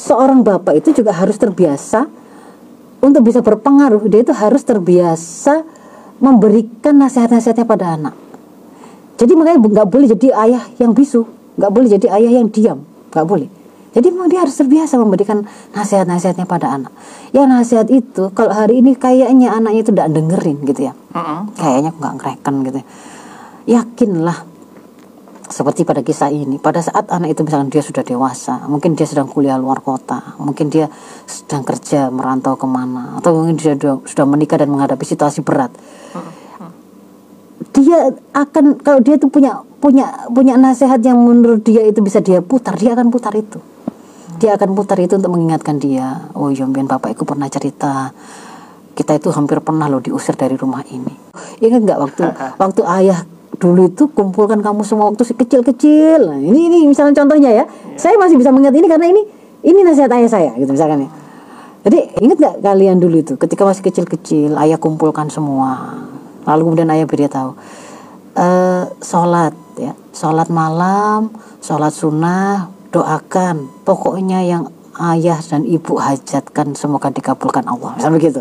seorang bapak itu juga harus terbiasa untuk bisa berpengaruh dia itu harus terbiasa memberikan nasihat-nasihatnya pada anak jadi makanya nggak boleh jadi ayah yang bisu nggak boleh jadi ayah yang diam nggak boleh jadi memang dia harus terbiasa memberikan nasihat-nasihatnya pada anak. Ya nasihat itu kalau hari ini kayaknya anaknya itu tidak dengerin gitu ya. Mm-mm. Kayaknya nggak ngereken gitu. ya. Yakinlah seperti pada kisah ini, pada saat anak itu misalkan dia sudah dewasa, mungkin dia sedang kuliah luar kota, mungkin dia sedang kerja merantau ke mana, atau mungkin dia sudah, menikah dan menghadapi situasi berat, dia akan kalau dia itu punya punya punya nasihat yang menurut dia itu bisa dia putar, dia akan putar itu. Dia akan putar itu untuk mengingatkan dia. Oh, Yombian bapak itu pernah cerita kita itu hampir pernah loh diusir dari rumah ini. Ingat nggak waktu waktu ayah dulu itu kumpulkan kamu semua waktu kecil-kecil. Nah, ini ini misalnya contohnya ya. Saya masih bisa mengingat ini karena ini ini nasihat ayah saya gitu misalkan ya. Jadi ingat nggak kalian dulu itu ketika masih kecil-kecil ayah kumpulkan semua. Lalu kemudian ayah beritahu eh sholat ya sholat malam sholat sunnah doakan pokoknya yang ayah dan ibu hajatkan semoga dikabulkan Allah. Misalnya begitu.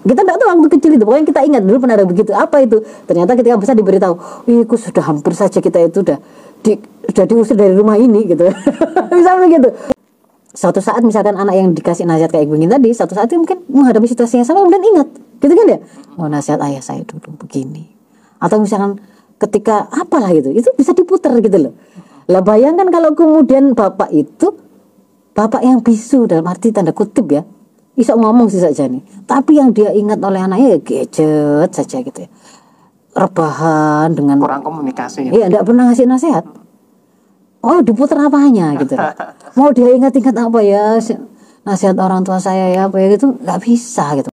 Kita tidak tahu waktu kecil itu pokoknya kita ingat dulu pernah ada begitu apa itu? Ternyata ketika besar diberitahu Iku sudah hampir saja kita itu udah di, sudah diusir dari rumah ini gitu. Misalnya begitu. Suatu saat misalkan anak yang dikasih nasihat kayak begini tadi suatu saat mungkin menghadapi situasi yang sama kemudian ingat. Gitu kan ya oh nasihat ayah saya dulu begini. Atau misalkan ketika apalah gitu itu bisa diputar gitu loh. Lah bayangkan kalau kemudian bapak itu bapak yang bisu dalam arti tanda kutip ya bisa ngomong sih saja nih tapi yang dia ingat oleh anaknya ya gadget saja gitu ya rebahan dengan kurang komunikasi ya. Iya, tidak pernah ngasih nasihat. Oh, diputar apanya gitu. Mau dia ingat-ingat apa ya si- nasihat orang tua saya ya apa ya gitu nggak bisa gitu.